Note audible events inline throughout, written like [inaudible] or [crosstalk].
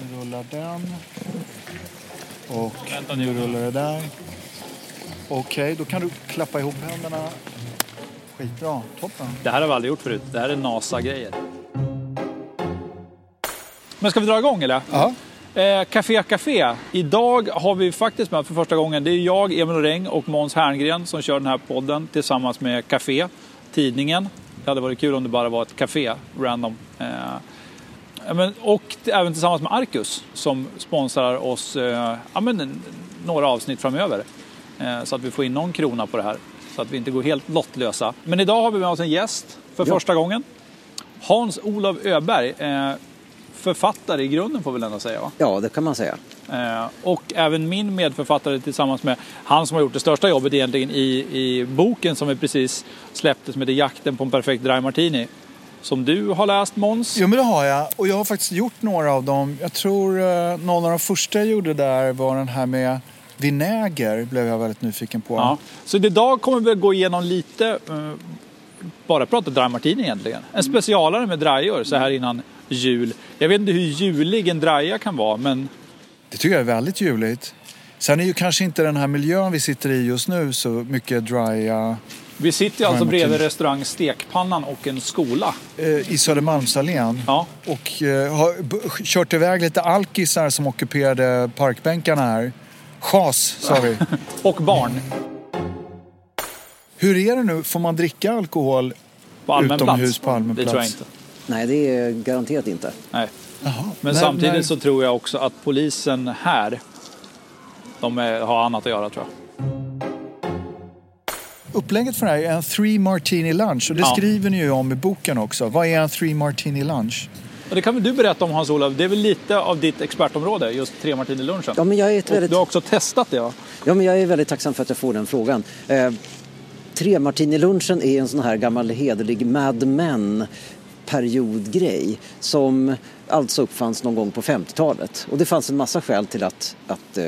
Nu rullar den. Och Vänta nu rullar det där. Okej, då kan du klappa ihop händerna. Skitbra, toppen. Det här har vi aldrig gjort förut. Det här är NASA-grejer. Men ska vi dra igång eller? Ja. Eh, Café Café. Idag har vi faktiskt med för första gången. Det är jag, Emil Reng och Måns Herngren som kör den här podden tillsammans med Café, tidningen. Det hade varit kul om det bara var ett café, random. Eh, men, och även tillsammans med Arcus som sponsrar oss eh, ja, men, några avsnitt framöver. Eh, så att vi får in någon krona på det här. Så att vi inte går helt lottlösa. Men idag har vi med oss en gäst för Ja. första gången. Hans-Olof Öberg. Eh, författare i grunden får vi väl ändå säga va? Ja, det kan man säga. Och även min medförfattare tillsammans med han som har gjort det största jobbet egentligen i, i boken som vi precis släppte som heter Jakten på en perfekt dry martini. Som du har läst Måns. Jo men det har jag. Och jag har faktiskt gjort några av dem. Jag tror eh, någon av de första jag gjorde där var den här med vinäger. Blev jag väldigt nyfiken på. Ja. Så idag kommer vi gå igenom lite, eh, bara prata dry martini egentligen. En specialare med drajor så här innan jul. Jag vet inte hur julig en draja kan vara men Det tycker jag är väldigt ljuvligt. Sen är ju kanske inte den här miljön vi sitter i just nu så mycket drya vi sitter alltså bredvid restaurang Stekpannan och en skola. eh, i Södermalmsallén. Ja. Och eh, har kört iväg lite alkisar som ockuperade parkbänkarna här. Chas sa vi. [laughs] Och barn Hur är det nu? Får man dricka alkohol? på allmän Utomhus plats. på allmän Det tror jag plats. inte. Nej, det är garanterat inte. Nej. Jaha. Men När- samtidigt när- så tror jag också att polisen här, de är, har annat att göra tror jag. Upplägget för det här är en three martini lunch och det Ja. skriver ni ju om i boken också. Vad är en three martini lunch? Och det kan väl du berätta om Hans-Olof? Det är väl lite av ditt expertområde, just tre martini-lunchen? Ja, men jag är ett Och väldigt... du har också testat det va? Ja, men jag är väldigt tacksam för att jag får den frågan. Eh, tre martini-lunchen är en sån här gammal hederlig Mad Men periodgrej som alltså uppfanns någon gång på 50-talet. Och det fanns en massa skäl till att, att eh,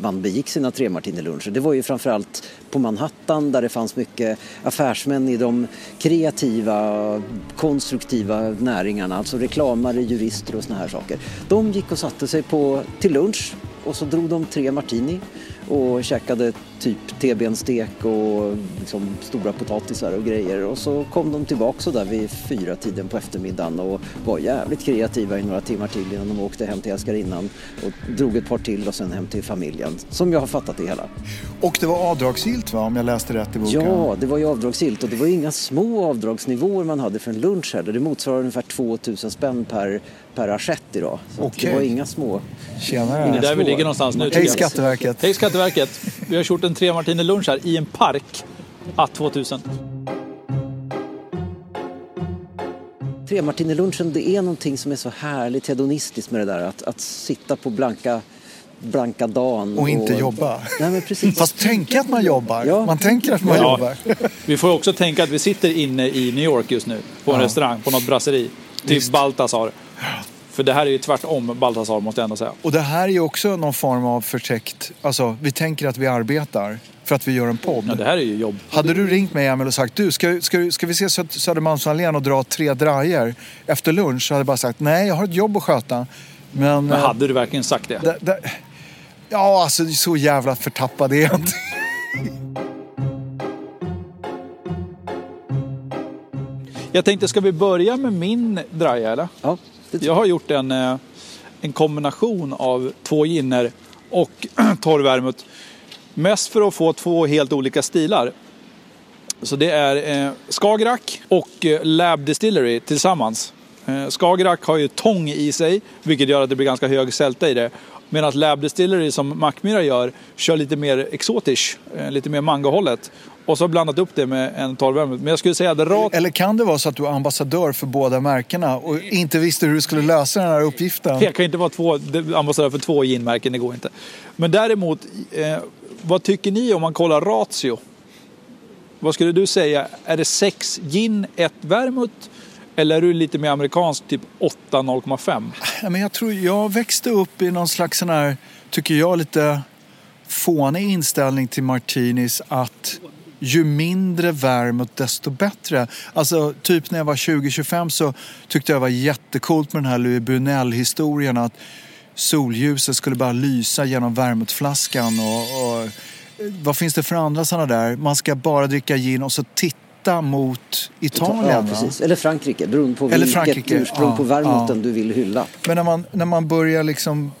man begick sina tre martiniluncher. Det var ju framförallt på Manhattan där det fanns mycket affärsmän i de kreativa, konstruktiva näringarna, alltså reklamare, jurister och såna här saker. De gick och satte sig på, till lunch och så drog de tre martini och käkade typ T-benstek och liksom stora potatisar och grejer. Och så kom de tillbaka så där vid fyra tiden på eftermiddagen och var jävligt kreativa i några timmar till innan de åkte hem till älskarinnan och drog ett par till och sen hem till familjen. Som jag har fattat det hela. Och det var avdragsgillt va, om jag läste rätt i boken? Ja, det var ju avdragsgillt och det var ju inga små avdragsnivåer man hade för en lunch heller. Det motsvarar ungefär 2000 spänn per, per assiett idag. Så Okej. det var inga små. Tjenare. Det är där vi svår. ligger någonstans nu. Hej. Skatteverket. Hej Skatteverket! Vi har gjort en tre martini-lunch här i en park. Att 2000. Tre martini-lunchen, det är någonting som är så härligt hedonistiskt med det där. Att, att sitta på blanka, blanka dagen. Och inte jobba. Nej, men precis. Fast tänka att man jobbar. Ja. Man tänker att man Ja. jobbar. Vi får också tänka att vi sitter inne i New York just nu. På en Ja. restaurang, på något brasseri. Typ Baltasar. För det här är ju tvärtom Baltasar måste jag ändå säga. Och det här är ju också någon form av förtäckt... Alltså, vi tänker att vi arbetar för att vi gör en podd. Ja, det här är ju jobb. Hade du ringt mig Emil och sagt du, ska, ska, ska vi se Sö- Södermalmsallén och dra tre drajer efter lunch? Så hade jag bara sagt nej, jag har ett jobb att sköta. Men... Men eh, hade du verkligen sagt det? det, det, ja, alltså så jävla förtappad är jag inte. Jag tänkte, ska vi börja med min draja eller? Ja, jag har gjort en, eh, en kombination av två ginner och [clears throat] torrvärmut. Mest för att få två helt olika stilar. Så det är eh, Skagerrak och eh, Lab Distillery tillsammans. Eh, Skagerrak har ju tång i sig, vilket gör att det blir ganska hög sälta i det. Medan Lab Distillery som Mackmyra gör, kör lite mer exotisch, eh, lite mer mangohållet. Och så har blandat upp det med en torrvärmut. Men jag skulle säga att rakt Eller kan det vara så att du är ambassadör för båda märkena och inte visste hur du skulle lösa den här uppgiften? Jag kan inte vara två, ambassadör för två ginmärken, det går inte. Men däremot, eh, vad tycker ni om man kollar ratio? Vad skulle du säga? Är det 6 gin, 1 vermouth? Eller är du lite mer amerikansk, typ 8, 0,5? Ja, men jag tror jag växte upp i någon slags sån här, tycker jag, lite fånig inställning till martinis att ju mindre vermouth desto bättre. Alltså typ när jag var 20-25 så tyckte jag det var jättekult med den här Louis Brunel-historien att solljuset skulle bara lysa genom vermouthflaskan och, och vad finns det för andra sådana där? Man ska bara dricka gin och så titta mot Italien. Ja. Eller Frankrike, beroende på Eller vilket ursprung ja, på vermouthen ja. du vill hylla. Men när man, när man börjar liksom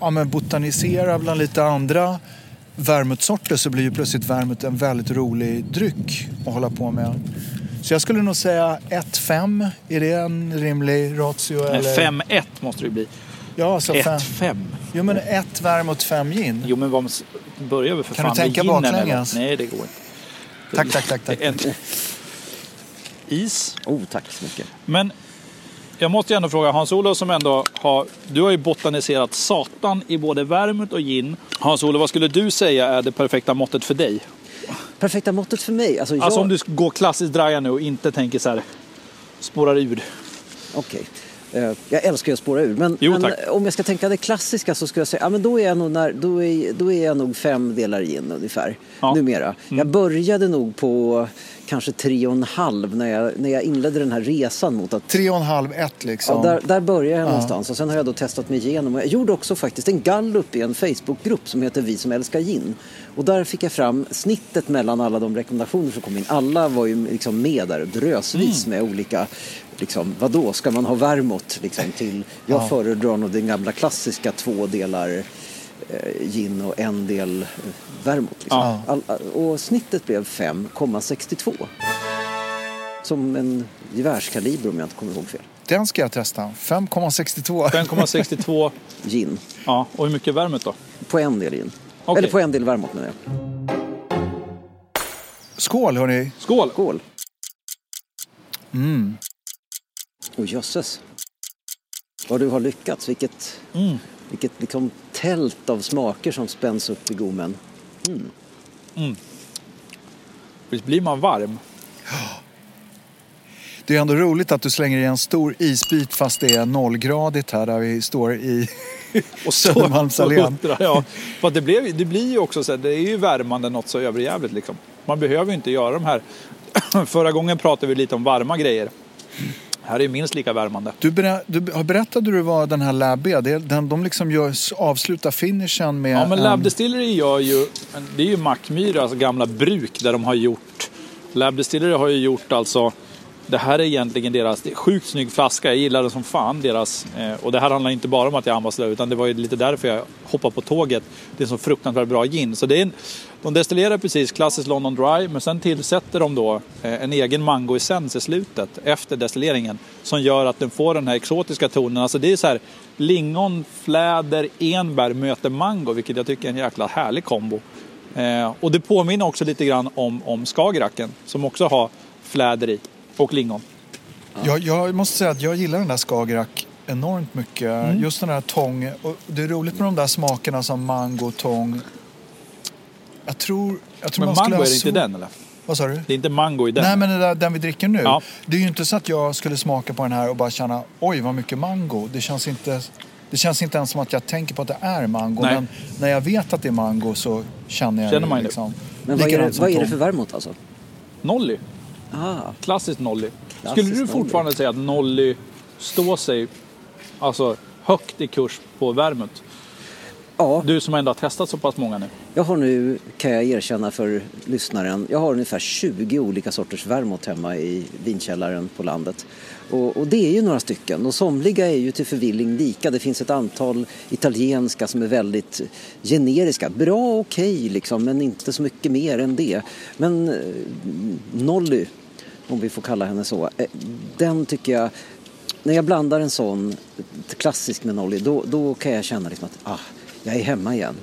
ja, men botanisera bland lite andra vermouthsorter så blir ju plötsligt vermouth en väldigt rolig dryck att hålla på med. Så jag skulle nog säga 1-5. Är det en rimlig ratio? Eller? 5-1 måste det bli. Ja, så fem. 1-5. Jo, men ett vermouth, fem gin. Jo men vad börjar vi för Kan fan du tänka med ginen, baklänges? Nej det går inte. Tack, tack, tack. tack. En... Is. Oh, tack så mycket. Men jag måste ju ändå fråga Hans-Olof som ändå har... Du har ju botaniserat satan i både vermouth och gin. Hans-Olof, vad skulle du säga är det perfekta måttet för dig? Perfekta måttet för mig? Alltså, jag... Alltså om du går klassiskt draja nu och inte tänker så här spårar ur. Okej. Eh, Jag älskar ju att spåra ur. Men, Jo, men om jag ska tänka det klassiska så skulle jag säga, ja men då är jag nog, när, då är, då är jag nog fem delar gin ungefär. Ja. Mm. Numera. Jag började nog på kanske tre och en halv när jag, när jag inledde den här resan mot att Tre och en halv, ett liksom. Ja, där, där började jag någonstans och sen har jag då testat mig igenom. Jag gjorde också faktiskt en gallup i en Facebookgrupp som heter Vi som älskar gin. Och där fick jag fram snittet mellan alla de rekommendationer som kom in. Alla var ju liksom med där drösvis med olika, liksom, vadå, ska man ha vermouth liksom till? Jag Ja. föredrar nog den gamla klassiska två delar eh, gin och en del eh, vermouth. Liksom. Ja. All, och snittet blev 5,62. Som en gevärskaliber om jag inte kommer ihåg fel. Den ska jag testa. 5,62. 5,62. [laughs] Gin. ja, och hur mycket vermouth då? På en del gin. Okej. Eller på en del vermouth menar jag. Skål hörni. Skål! Skål! Mm. Och jösses. Vad du har lyckats. Vilket, Mm. vilket liksom tält av smaker som spänns upp i gommen. Visst blir man varm? Det är ändå roligt att du slänger i en stor isbit fast det är nollgradigt här där vi står i [laughs] Och Södermalmsallén. ja. För det, blev, det blir ju också så här, det är ju värmande något så överjävligt liksom. Man behöver ju inte göra de här. [clears throat] Förra gången pratade vi lite om varma grejer. Här är minst lika värmande. Du, berä, du berättade du vad den här Lab är den, de liksom gör, avslutar finishen med... Ja men en- Lab Distillery gör ju, det är ju Mackmyra, alltså gamla bruk där de har gjort, Lab Distillery har ju gjort alltså, det här är egentligen deras, det är sjukt snygg flaska, jag gillar den som fan deras, eh, och det här handlar inte bara om att jag är ambassadör utan det var ju lite därför jag hoppade på tåget. Det är så fruktansvärt bra gin. Så det är en, de destillerar precis klassisk London Dry men sen tillsätter de då eh, en egen mangoessens i slutet efter destilleringen som gör att den får den här exotiska tonen. Alltså det är så här lingon, fläder, enbär möter mango vilket jag tycker är en jäkla härlig kombo. Eh, och det påminner också lite grann om, om Skagerraken som också har fläder i och lingon. Jag, jag måste säga att jag gillar den där Skagerrak enormt mycket. Mm. Just den där tång. Och det är roligt med de där smakerna som mango, tång. Jag tror, jag tror Men man skulle mango är det inte den eller? Vad sa du? Det är inte mango i den? Nej men den, där, den vi dricker nu. Ja. Det är ju inte så att jag skulle smaka på den här och bara känna oj vad mycket mango. Det känns inte, det känns inte ens som att jag tänker på att det är mango. Nej. Men när jag vet att det är mango så känner jag Känner man det. det. Liksom. Men vad är, det, vad är det för vermouth alltså? Nolly. Ah, Klassiskt nolly. Klassiskt Skulle du nolly. fortfarande säga att nolly står sig alltså, högt i kurs på vermouth? ja, Du som ändå har testat så pass många nu. jag har nu, kan jag erkänna för lyssnaren, jag har ungefär 20 olika sorters vermouth hemma i vinkällaren på landet. Och, och det är ju några stycken och somliga är ju till förvilling lika. Det finns ett antal italienska som är väldigt generiska. Bra, okej liksom, men inte så mycket mer än det. Men eh, Nolly, om vi får kalla henne så, eh, den tycker jag när jag blandar en sån klassisk med Nolly, då, då kan jag känna liksom att ah, jag är hemma igen.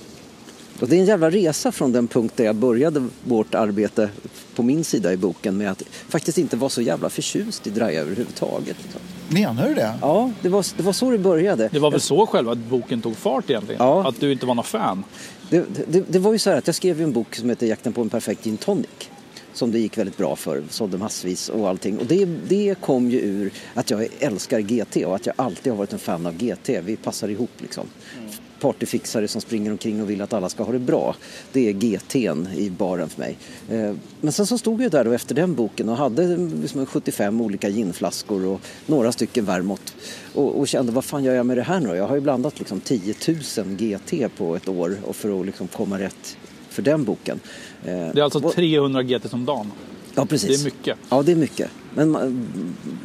Och det är en jävla resa från den punkt där jag började vårt arbete på min sida i boken med att faktiskt inte vara så jävla förtjust i draja överhuvudtaget. Liksom. Menar du det? Ja, det var, det var så det började. Det var väl så själva att boken tog fart egentligen? Ja. Att du inte var någon fan? Det, det, det var ju så här att jag skrev ju en bok som heter Jakten på en perfekt gin tonic. Som det gick väldigt bra för, sålde massvis och allting. Och det, det kom ju ur att jag älskar GT och att jag alltid har varit en fan av GT. Vi passar ihop liksom. Mm. partyfixare som springer omkring och vill att alla ska ha det bra. Det är GT'n i baren för mig. Eh, men sen så stod jag där då efter den boken och hade mm, liksom 75 olika ginflaskor och några stycken vermouth. Och, och kände, vad fan gör jag med det här nu Jag har ju blandat liksom 10 000 GT på ett år och för att liksom komma rätt för den boken. Eh, det är alltså 300 GT som dagen? Ja, precis. Det är mycket. Ja, det är mycket. Men man,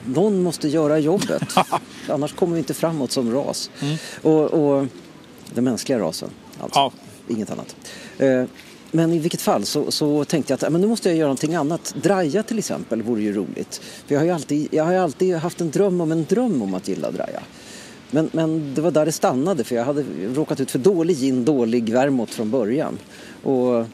någon måste göra jobbet. [laughs] Annars kommer vi inte framåt som ras. Mm. Och, och den mänskliga rasen, alltså. Ja. Inget annat. Eh, men i vilket fall så, så, tänkte jag att men nu måste jag göra någonting annat. Draja till exempel vore ju roligt. För jag har ju alltid, jag har alltid haft en dröm om en dröm om att gilla draja. Men, men det var där det stannade för jag hade råkat ut för dålig gin, dålig vermouth från början. Och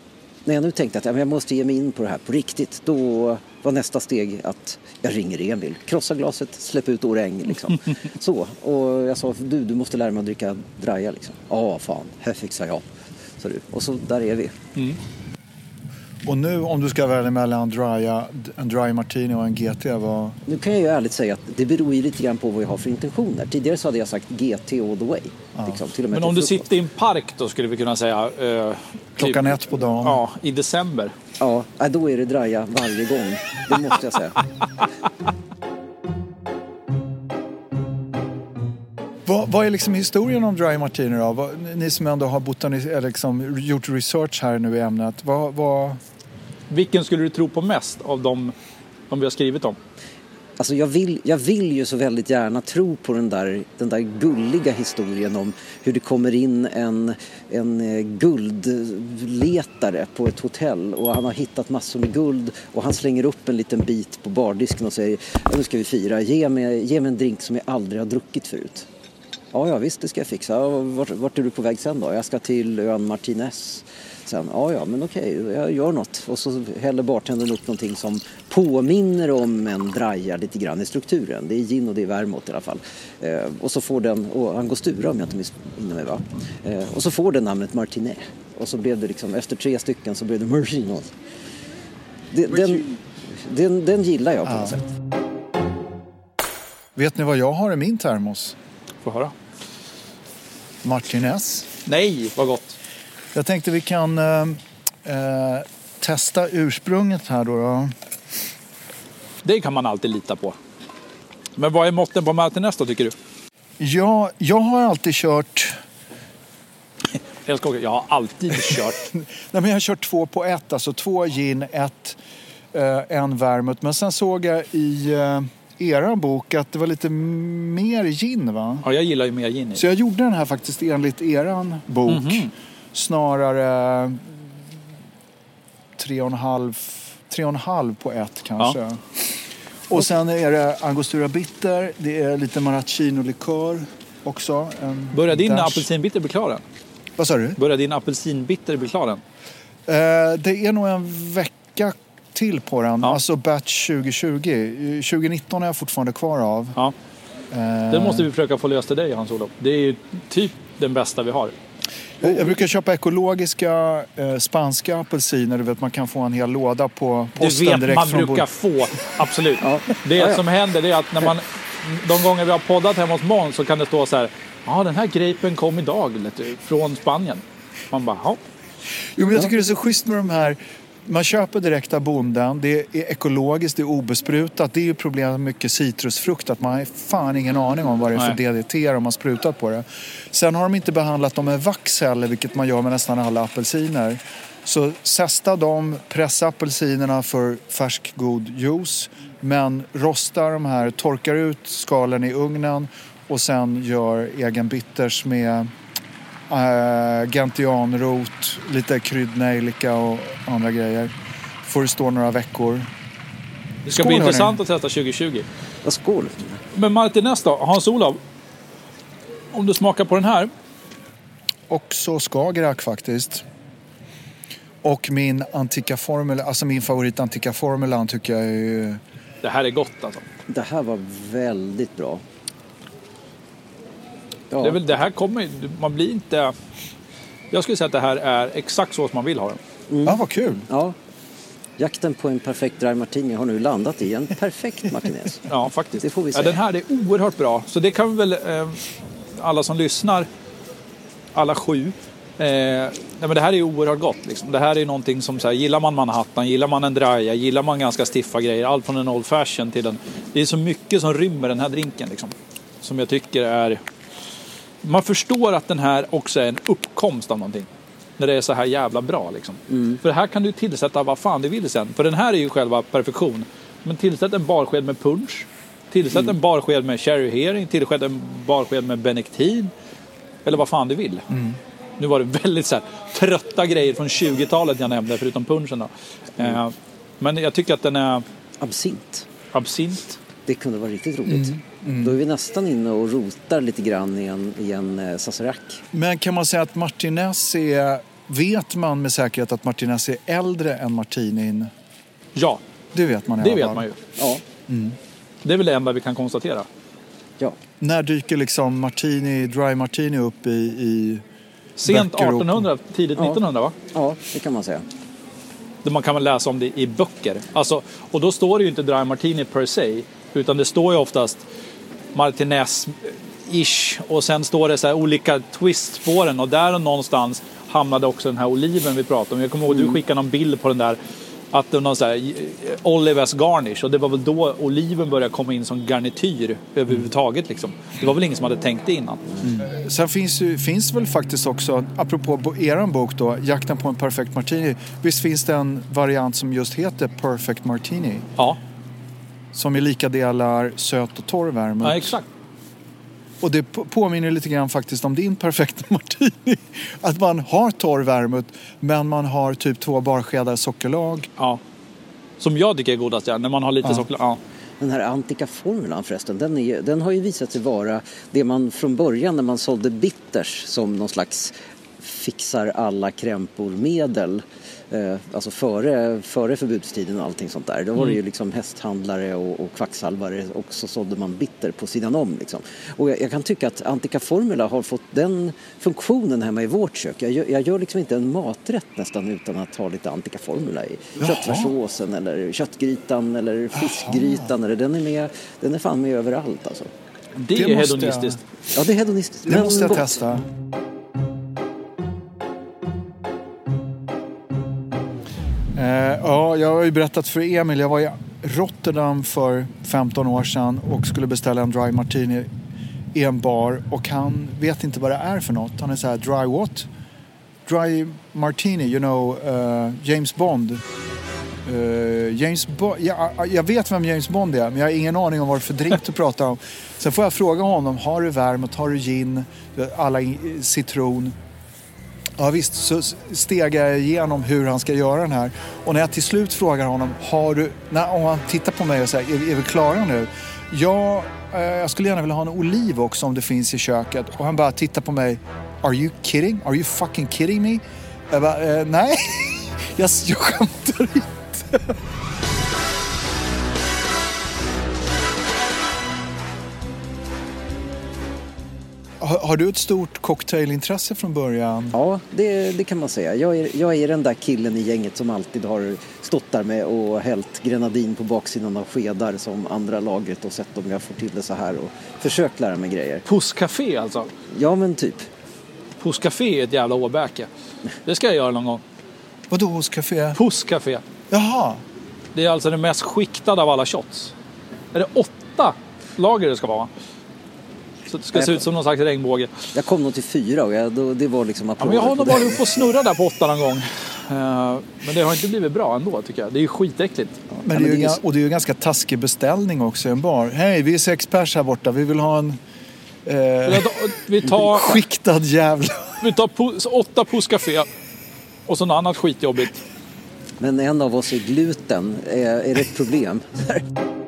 när jag nu tänkte att jag måste ge mig in på det här på riktigt, då var nästa steg att jag ringer Emil. Krossa glaset, släpp ut oräng liksom. [laughs] Så, och jag sa, du, du måste lära mig att dricka draja liksom. Ja, fan, här fixar jag. Så du. Och så där är vi. Mm. Och nu om du ska välja mellan drya, en dry martini och en GT, vad... Nu kan jag ju ärligt säga att det beror ju lite grann på vad jag har för intentioner. Tidigare så hade jag sagt GT all the way. Ja. Liksom, Men om du sitter i en park då skulle vi kunna säga... Eh, Klockan ett på dagen? Ja, i december. Ja, då är det drya varje gång. Det måste jag säga. [laughs] Vad, vad, är liksom historien om Dry Martini då? Vad, ni som ändå har botanis- liksom, gjort research här nu i ämnet. Vad, vad... Vilken skulle du tro på mest av de, de vi har skrivit om? Alltså jag, vill, jag vill ju så väldigt gärna tro på den där, den där gulliga historien om hur det kommer in en, en eh, guldletare på ett hotell och han har hittat massor med guld och han slänger upp en liten bit på bardisken och säger nu ska vi fira, ge mig, ge mig en drink som jag aldrig har druckit förut. Ja, ja visst det ska jag fixa. Vart, vart är du på väg sen då? Jag ska till ön Martinez sen. Ja, ja, men okej, jag gör något. Och så häller bartendern upp någonting som påminner om en draja lite grann i strukturen. Det är gin och det är vermouth i alla fall. Eh, och så får den, och angostura om jag inte missminner mig va. Eh, och så får den namnet Martinet. Och så blev det liksom, efter tre stycken så blev det Martino. Den, den, den, gillar jag på något sätt. Vet ni vad jag har i min termos? Få höra. Martinez. Nej, vad gott. Jag tänkte vi kan eh, eh, testa ursprunget här då, då. Det kan man alltid lita på. Men vad är måtten på Martinez då tycker du? Ja, jag har alltid kört... [laughs] jag har alltid kört. [laughs] Nej, men jag har kört två på ett, alltså två gin, ett, eh, en vermouth. Men sen såg jag i eh, er bok att det var lite mer gin va? Ja, jag gillar ju mer gin. Så jag gjorde den här faktiskt enligt er bok. Mm -hmm snarare tre och en halv, tre och en halv på ett kanske. Ja. Och sen är det Angostura Bitter, det är lite maraschino-likör också. Börjar din apelsinbitter bli klar än? Vad sa du? Börjar din apelsinbitter bli klar än? Eh, det är nog en vecka till på den. Ja. Alltså batch 2020. 2019 är jag fortfarande kvar av. Ja. Eh. Den måste vi försöka få löst till dig Hans-Olof. Det är ju typ den bästa vi har. Jag brukar köpa ekologiska eh, spanska apelsiner. Du vet, man kan få en hel låda på posten direkt Du vet, man brukar få. Absolut. ja. Det ja, ja. som händer är att när man, de gånger vi har poddat hemma hos Måns så kan det stå så här. Ja, den här grapen kom idag från Spanien. Man bara, ja. Jo, men jag tycker det är så schysst med de här man köper direkt av bonden, det är ekologiskt, det är obesprutat. Det är ju problemet med mycket citrusfrukt, att man har fan ingen aning om vad det är för Nej. DDT de har sprutat på det. Sen har de inte behandlat dem med vax heller, vilket man gör med nästan alla apelsiner. Så zesta dem, pressa apelsinerna för färsk god juice. Men rosta de här, torkar ut skalen i ugnen och sen gör egen bitters med äh, gentianrot, lite kryddnejlika och andra grejer. Får det stå några veckor. Det ska skål, bli intressant att testa 2020. Ja, skål. Men Martinez då? Hans-Olof? Om du smakar på den här? Också Skagerrak faktiskt. Och min antika formula, alltså min favorit antika formulan tycker jag är... Det här är gott alltså. Det här var väldigt bra. Ja. Det, är väl, det här kommer man blir inte... Jag skulle säga att det här är exakt så som man vill ha den. Mm. Ja, vad kul. Ja. Jakten på en perfekt dry martini har nu landat i en perfekt martinez. ja, faktiskt. Det får vi säga. Ja, den här är oerhört bra. Så det kan väl eh, alla som lyssnar alla sju. Eh, nej men det här är oerhört gott. Liksom. Det här är någonting som, så här, gillar man Manhattan, gillar man en draja, gillar man ganska stiffa grejer, allt från en Old Fashion till en... Det är så mycket som rymmer den här drinken liksom. Som jag tycker är... Man förstår att den här också är en uppkomst av någonting. När det är så här jävla bra liksom. För här kan du tillsätta vad fan du vill sen. För den här är ju själva perfektion. Men tillsätt en barsked med punch. Tillsätt en barsked med cherry hearing. Tillsätt en barsked med benektin. Eller vad fan du vill. Nu var det väldigt så här, trötta grejer från 20-talet jag nämnde förutom punchen då. Eh, men jag tycker att den är Absint. absint. Det kunde vara riktigt roligt. Mm, Då är vi nästan inne och rotar lite grann i en, i en eh, Sazerac. Men kan man säga att Martinez är... Vet man med säkerhet att Martinez är äldre än Martinin? Ja, Det vet man i det vet man ju. Ja, Det är väl det enda vi kan konstatera. ja. När dyker liksom Martini, Dry Martini upp i... i Sent Böcker och- 1800, tidigt Ja. 1900 va? ja, det kan man säga. Man kan väl läsa om det i böcker. Alltså, och då står det ju inte Dry Martini per se. Utan det står ju oftast Martinez-ish. Och sen står det så här olika twists på den. Och där någonstans hamnade också den här oliven vi pratade om. Jag kommer ihåg du skickade någon bild på den där. Att det var någon så här Olivers garnish. Och det var väl då oliven började komma in som garnityr överhuvudtaget. Liksom. Det var väl ingen som hade tänkt det innan. Sen finns, ju, finns väl faktiskt också, apropå eran bok då, Jakten på en perfekt martini. Visst finns det en variant som just heter Perfect Martini? Ja, Som är lika delar söt och torr vermouth. ja exakt. Och det på- påminner lite grann faktiskt om din perfekta [laughs] martini. Att man har torr vermouth men man har typ två barskedar sockerlag. Ja. Som jag tycker är godast, ja. När man har lite Ja. socker. Ja. Den här Antica-formulan förresten, den, är, den har ju visat sig vara det man från början när man sålde bitters som någon slags fixar alla krämpor-medel. Eh, alltså före, före förbudstiden och allting sånt där. Då var det ju liksom hästhandlare och, och kvacksalvare och så sålde man bitter på sidan om. Liksom. Och jag, jag kan tycka att Antica Formula har fått den funktionen hemma i vårt kök. Jag, gör- jag gör liksom inte en maträtt nästan utan att ha lite Antica Formula i Jaha. köttfärssåsen eller köttgrytan eller fiskgrytan. Eller, den, är med, den är fan med överallt alltså. Det, Det är måste jag- hedonistiskt. Ja, det är hedonistiskt. Det men måste jag gott. testa. Jag har ju berättat för Emil. Jag var i Rotterdam för 15 år sedan och skulle beställa en dry martini i en bar och han vet inte vad det är för något. Han är så här, dry what? Dry martini, you know, uh, James Bond. Uh, James Bo- ja, uh, jag vet vem James Bond är men jag har ingen aning om vad det är för drink du pratar om. Sen får jag fråga honom, har du vermouth, har du gin, alla citron? Ja visst, så stegar jag igenom hur han ska göra den här. Och när jag till slut frågar honom, har du... När, och han tittar på mig och säger, är, är vi klara nu? Ja, eh, jag skulle gärna vilja ha en oliv också om det finns i köket. Och han bara tittar på mig, are you kidding? Are you fucking kidding me? Jag bara, eh, nej, [laughs] jag, jag skämtar inte. Har, du ett stort cocktailintresse från början? Ja, det, det kan man säga. Jag är, jag är den där killen i gänget som alltid har stått där med och hällt grenadin på baksidan av skedar som andra lagret och sett om jag får till det så här och försökt lära mig grejer. Pusscafé alltså. Ja, men typ. Pusscafé är ett jävla åbäke. Det ska jag göra någon gång. Vadå hos café? Pusscafé. Jaha. Det är alltså det mest skiktade av alla shots. Är det åtta lager det ska vara? Så det ska se ut som någon slags regnbåge. Jag kom nog till fyra och jag, då, det var liksom Ja, men jag har nog varit uppe och snurrat där på åtta någon gång. Eh, Men det har inte blivit bra ändå tycker jag. Det är ju skitäckligt. Men det är ju, och det är ju en ganska taskig beställning också i en bar. Hej, vi är sex pers här borta. Vi vill ha en eh, Vi tar, [laughs] skiktad jävla... vi tar pus, åtta pusscafé och så något annat skitjobbigt. Men en av oss är gluten. Är, är det ett problem? [laughs]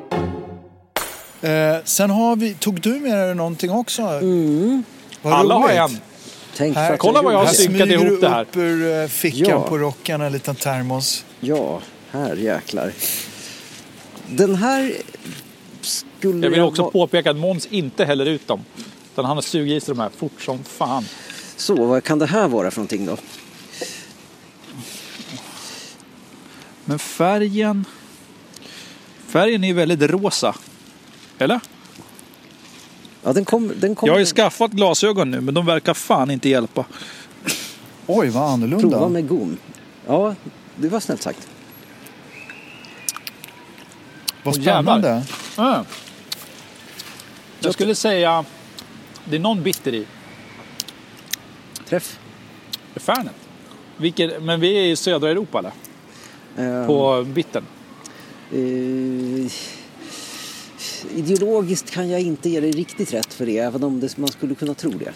Eh, sen har vi... Tog du med dig någonting också? Mm. Alla har en. Tänk Här, kolla vad jag har här synkat smyger ihop det här. upp ur eh, fickan Ja. på rocken en liten termos. Ja, här jäklar. Den här skulle Jag vill också ha- påpeka att Måns inte häller ut dem. Utan han har sugit i sig de här fort som fan. Så, vad kan det här vara för någonting då? Men färgen... Färgen är ju väldigt rosa. Eller? Ja, den kom, den kom, Jag har ju skaffat glasögon nu, men de verkar fan inte hjälpa. Oj, vad annorlunda. Prova med gom. Ja, det var snällt sagt. Vad spännande. Mm. Jag skulle säga, det är någon bitter i. Träff. Fernet. Vilket, men vi är i södra Europa eller? Eh, På bittern. eh, ideologiskt kan jag inte ge dig riktigt rätt för det, även om det, man skulle kunna tro det.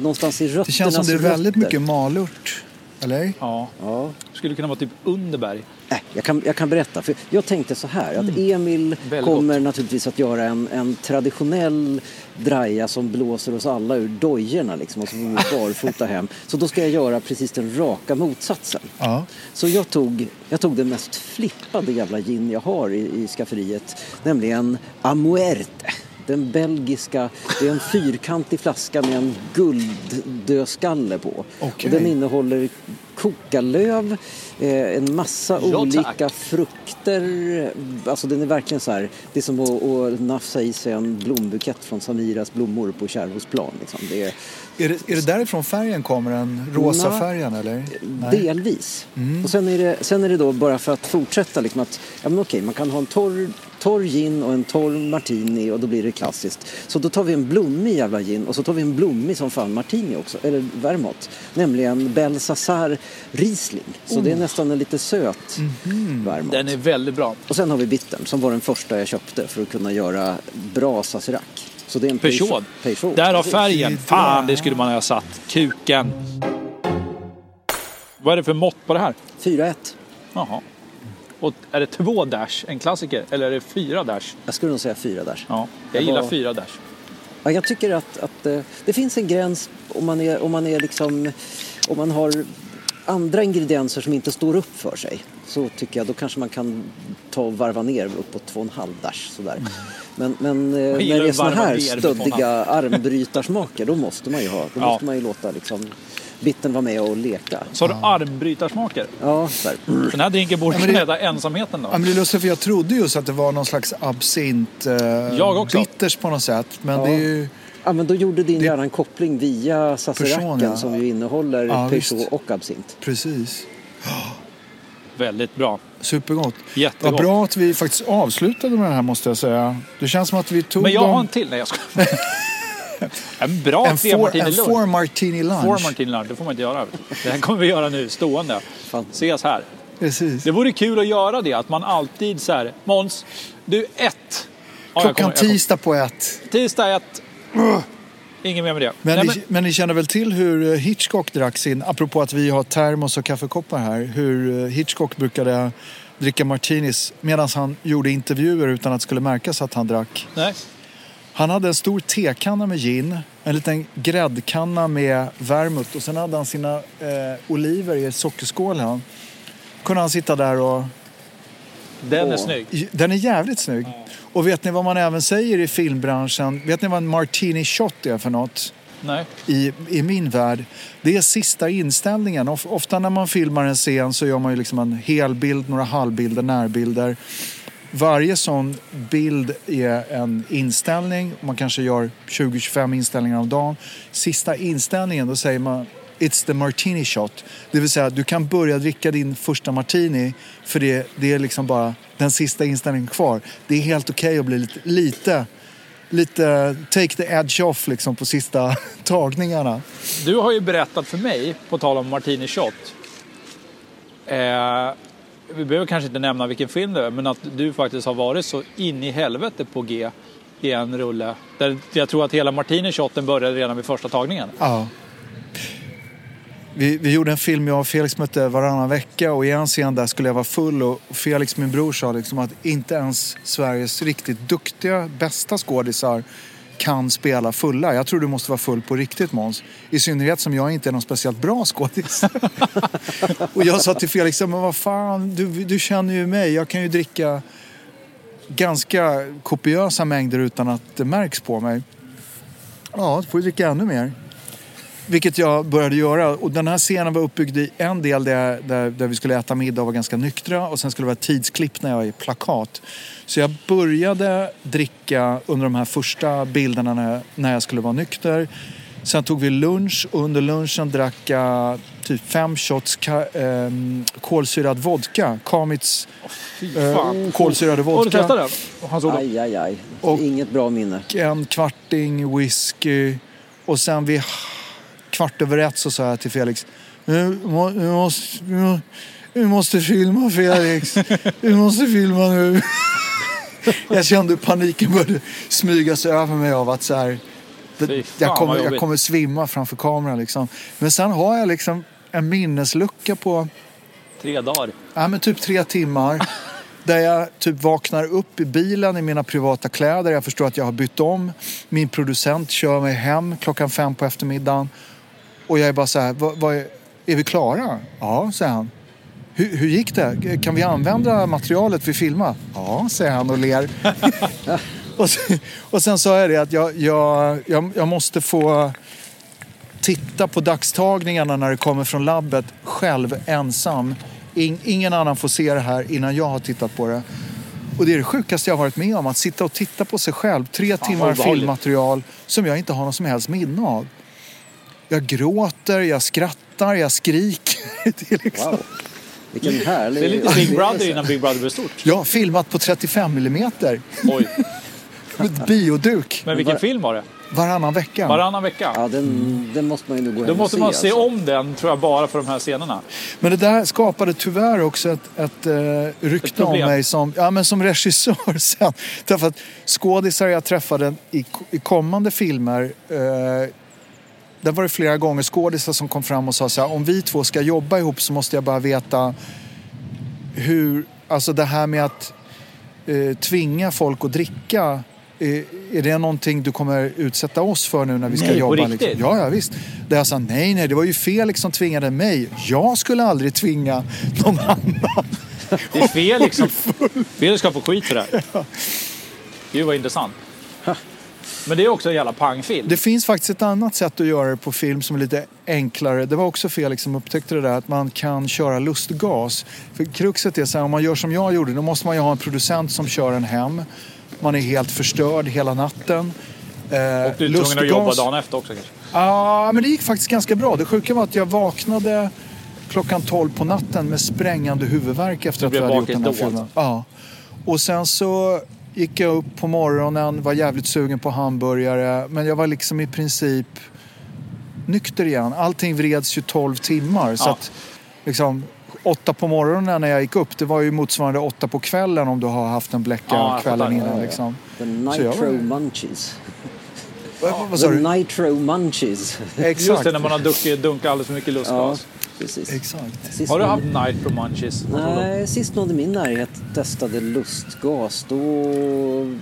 Någonstans i rötternas Det känns som det är väldigt rötter. mycket malört. Eller? Ja. Ja. Skulle kunna vara typ Underberg. Äh, jag, kan, jag kan berätta. För jag tänkte så här att Emil Mm. Väldigt kommer naturligtvis att göra en, en traditionell draja som blåser oss alla ur dojorna liksom, och så får vi barfota hem. Så då ska jag göra precis den raka motsatsen. Ja. Så jag tog, jag tog den mest flippade jävla gin jag har i, i skafferiet. Nämligen Amuerte. Den belgiska, det är en fyrkantig flaska med en gulddödskalle på. Okej. Och den innehåller kokalöv, eh, en massa Ja, olika frukter. Alltså den är verkligen så här, det är som att, att nafsa i sig en blombukett från Samiras blommor på Kärrvosplan. Liksom. Det är, Är, det, är det därifrån färgen kommer? Den rosa Nej. färgen eller? Nej. Delvis. Och sen är, det, sen är det då bara för att fortsätta liksom att, ja men okej, man kan ha en torr, torr gin och en torr martini och då blir det klassiskt. Så då tar vi en blommig jävla gin och så tar vi en blommig som fan martini också, eller vermouth. Nämligen Belsazar Riesling. Så det är nästan en lite söt vermouth. Den är väldigt bra. Och sen har vi bittern som var den första jag köpte för att kunna göra bra Sazerac. Så det är en Peugeot. Peugeot. Där har precis. färgen. Fan, det skulle man ha satt. Kuken. Vad är det för mått på det här? 4-1. Jaha. Och är det två dash, en klassiker, eller är det fyra dash? Jag skulle nog säga 4 där. Ja, Det jag gillar var- fyra dash. Ja, jag tycker att, att eh, det finns en gräns om man, är, om man är liksom, om man har andra ingredienser som inte står upp för sig. Så tycker jag då kanske man kan ta och varva ner uppåt två och en halv dash sådär. Men, men eh, när det är såna här stöddiga [laughs] armbrytarsmaker då måste man ju ha, då Ja. måste man ju låta liksom bitten vara med och leka. Så har du armbrytarsmaker? Ja, så här. Den här drinken borde kunna heta ensamheten då. Men det är lustigt för jag trodde just att det var någon slags absint eh, Jag också. bitters på något sätt. Men Ja. det är ju... Ja, men då gjorde din Det- hjärna en koppling via ja. som ju innehåller Ja, Peugeot och absint. Precis. Väldigt bra. Supergott. Jättegott. Vad bra att vi faktiskt avslutade med det här måste jag säga. Det känns som att vi tog Men jag dem- har en till. Nej, jag skojar. [laughs] En bra en, tre four, martini en four martini lunch. Four martini lunch, det får man inte göra. Det här kommer vi göra nu, stående. Fan. Ses här. Precis. Det vore kul att göra det, att man alltid så här, Måns, du ett. Ja, jag Klockan kommer- jag kommer. tisdag på ett. Tisdag ett. Inget mer med det. Men, Nej, ni, men ni känner väl till hur eh, Hitchcock drack sin, apropå att vi har termos och kaffekoppar här, hur eh, Hitchcock brukade dricka martinis medan han gjorde intervjuer utan att det skulle märkas att han drack. nej. Han hade en stor tekanna med gin, en liten gräddkanna med vermouth och sen hade han sina eh, oliver i sockerskålen. kunde han sitta där och... Den är snygg. Den är jävligt snygg. Och vet ni vad man även säger i filmbranschen? Vet ni vad en martini shot är för något? Nej. i, i min värld, det är sista inställningen. Of, ofta när man filmar en scen så gör man ju liksom en helbild, några halvbilder, närbilder. Varje sån bild är en inställning. Man kanske gör 20-25 inställningar om dagen. Sista inställningen, då säger man It's the martini shot. Det vill säga, du kan börja dricka din första martini för det, det är liksom bara den sista inställningen kvar. Det är helt okej att bli lite, lite, lite take the edge off liksom på sista [laughs] tagningarna. Du har ju berättat för mig, på tal om Martini Shot. Eh, vi behöver kanske inte nämna vilken film det är, men att du faktiskt har varit så in i helvete på G i en rulle. Där jag tror att hela Martini Shoten började redan vid första tagningen. Ja. Vi, vi gjorde en film, jag och Felix mötte varannan vecka och i en scen där skulle jag vara full och Felix, min bror, sa liksom att inte ens Sveriges riktigt duktiga, bästa skådisar kan spela fulla. Jag tror du måste vara full på riktigt Måns. I synnerhet som jag inte är någon speciellt bra skådis. [laughs] och jag sa till Felix, men vad fan, du, du känner ju mig. Jag kan ju dricka ganska kopiösa mängder utan att det märks på mig. Ja, då får du dricka ännu mer. Vilket jag började göra. Och den här scenen var uppbyggd i en del där, där, där vi skulle äta middag och vara ganska nyktra. Och sen skulle det vara tidsklipp när jag är plakat. Så jag började dricka under de här första bilderna när jag, när jag skulle vara nykter. Sen tog vi lunch och under lunchen drack jag typ fem shots ka, eh, kolsyrad vodka. Kamits eh, kolsyrade Har du testat vodka. den? Aj, aj, aj. Och- Inget bra minne. En kvarting whisky. Och sen vid kvart över ett så sa jag till Felix. "Nu må- måste, vi må- vi måste filma Felix. Vi måste filma nu. [laughs] Jag kände hur paniken började smyga sig över mig av att så här, det, jag, kommer, jag kommer svimma framför kameran. Liksom. Men sen har jag liksom en minneslucka på Tre dagar. ja, men typ tre timmar. Där jag typ vaknar upp i bilen i mina privata kläder. Jag förstår att jag har bytt om. Min producent kör mig hem klockan fem på eftermiddagen. Och jag är bara så här, vad, vad är, är vi klara? Ja, säger han. Hur, hur gick det? Kan vi använda materialet vi filmade? Ja, säger han och ler. [laughs] och, sen, och sen sa jag det att jag, jag, jag, jag måste få titta på dagstagningarna när det kommer från labbet själv ensam. In, ingen annan får se det här innan jag har tittat på det. Och det är det sjukaste jag har varit med om. Att sitta och titta på sig själv. Tre timmar obehagligt. filmmaterial som jag inte har någon som helst minne av. Jag gråter, jag skrattar, jag skriker. [laughs] Det är liksom... Wow. Vilken härlig Det är lite Big Brother innan Big Brother blev stort. Har filmat på 35 millimeter Oj. [laughs] med bioduk Men vilken var- film var det? varannan vecka. Varannan vecka? Ja, den, den måste man ju nog gå hem Då och måste se, man se alltså. om den, tror jag, bara för de här scenerna. Men det där skapade tyvärr också ett, ett eh, rykte om mig som, ja, men som regissör [laughs] sen. Därför att skådisar jag träffade i, i kommande filmer eh, där var det flera gånger skådisar som kom fram och sa så här, om vi två ska jobba ihop så måste jag bara veta hur, alltså det här med att eh, tvinga folk att dricka eh, är det någonting du kommer utsätta oss för nu när vi ska Nej, jobba? riktigt? Ja, ja, visst. Där jag sa nej, nej, det var ju Felix som tvingade mig. Jag skulle aldrig tvinga någon annan. [laughs] Det är fel liksom. Felix ska få skit för det här. Gud vad intressant. [laughs] Men det är också en jävla pangfilm. Det finns faktiskt ett annat sätt att göra det på film som är lite enklare. Det var också Felix som upptäckte det där att man kan köra lustgas. För kruxet är så här, om man gör som jag gjorde, då måste man ju ha en producent som kör en hem. Man är helt förstörd hela natten. Eh, Och du är tvungen att jobba dagen efter också kanske. Ja, men det gick faktiskt ganska bra. Det sjuka var att jag vaknade klockan 12 på natten med sprängande huvudvärk efter att vi hade gjort den här då, filmen. alltså? Ja. Och sen så gick jag upp på morgonen, var jävligt sugen på hamburgare. Men jag var liksom i princip nykter igen. Allting vreds ju 12 timmar. Så Ja. att liksom åtta på morgonen när jag gick upp, det var ju motsvarande åtta på kvällen om du har haft en bläcka Ja, kvällen innan. Ja, ja. Liksom. The Så Nitro var- Munchies. Vad, vad sa The? Nitro Munchies. Just Exakt. det, när man har dunkat alldeles för mycket Ja, lustgas. Precis. Exakt. Sist Har du haft Nitro Munchies? Nej, sist någon i min närhet testade lustgas, då,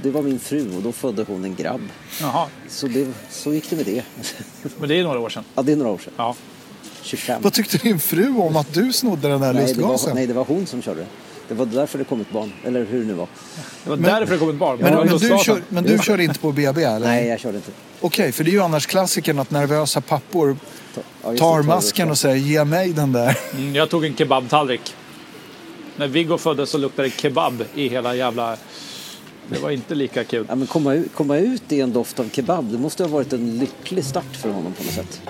det var min fru och då födde hon en grabb. Jaha, Så, det, så gick det med det. men det är några år sedan. Ja, det är några år sedan. Ja. 25. Vad tyckte din fru om att du snodde den här nej, det var, lustgasen? nej, det var hon som körde. Det var därför det kom ett barn. Eller hur det nu var. Det var Men- därför det kom ett barn. Men, var men, du, lustgasen. kör, men du körde inte på BB eller? Nej, jag körde inte. Okej, för det är ju annars klassikern att nervösa pappor tar det, masken och säger ge mig den där. Mm, jag tog en kebabtallrik. När Viggo föddes så luktade det kebab i hela jävla... Det var inte lika kul. Ja, men komma, ut, komma ut i en doft av kebab, det måste ha varit en lycklig start för honom på något sätt.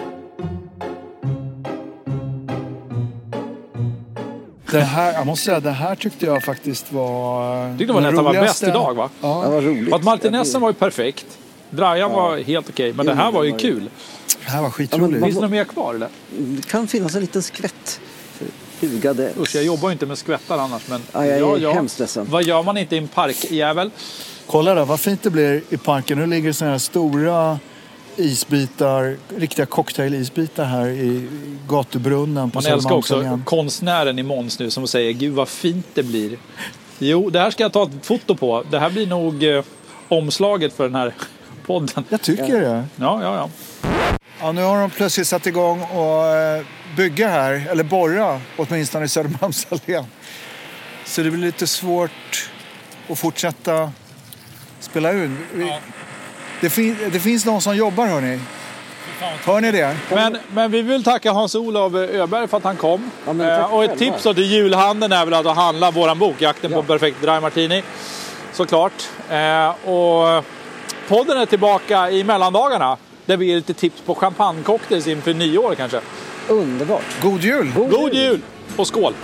Det här, jag måste säga, det här tyckte jag faktiskt var... Tyckte det var nästan var bäst idag va? Det Ja, var roligt. För att Martinessen var ju perfekt. Drajan var helt okej, men Jo, det här var ju kul. det här var Ja, skitroligt. Finns det något mer kvar eller? Det kan finnas en liten skvätt hugade. Usch, jag jobbar ju inte med skvättar annars men... Ja, jag är hemskt ledsen. Vad gör man inte i en parkjävel? Kolla där, vad fint det blir i parken. Nu ligger det såna här stora isbitar, riktiga cocktailisbitar här i gatubrunnen på Man älskar också Södermalmsallén. konstnären i Måns nu som säger Gud vad fint det blir. Jo, det här ska jag ta ett foto på. Det här blir nog eh, omslaget för den här podden. Jag tycker det. Ja, ja, ja. Ja, nu har de plötsligt satt igång och eh, bygga här, eller borra, åtminstone i Södermalmsallén. Så det blir lite svårt att fortsätta spela ut. Ja. Det, fin- det finns någon som jobbar hörni. Hör ni det? Men, men vi vill tacka Hans-Olof Öberg för att han kom. Ja, Eh, och ett tips då till julhandeln är väl att handla våran bok, Jakten Ja. på perfekt dry martini. Såklart. Eh, och podden är tillbaka i mellandagarna. Där vi ger lite tips på champagnecocktails inför nyår kanske. Underbart. God jul! God jul och skål!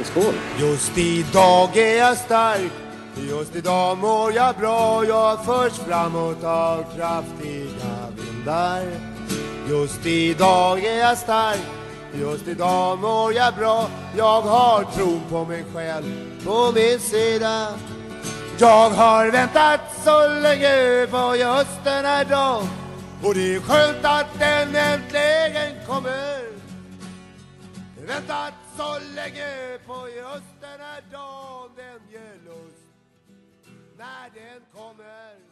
Och skål. Just idag är jag stark Just idag mår jag bra Jag förs framåt av kraftiga vindar Just idag är jag stark Just idag mår jag bra Jag har tron på mig själv på min sida jag har väntat så länge på just den här dagen Och det är skönt att den äntligen kommer. Väntat så länge på just den här dagen Den ger lust när den kommer?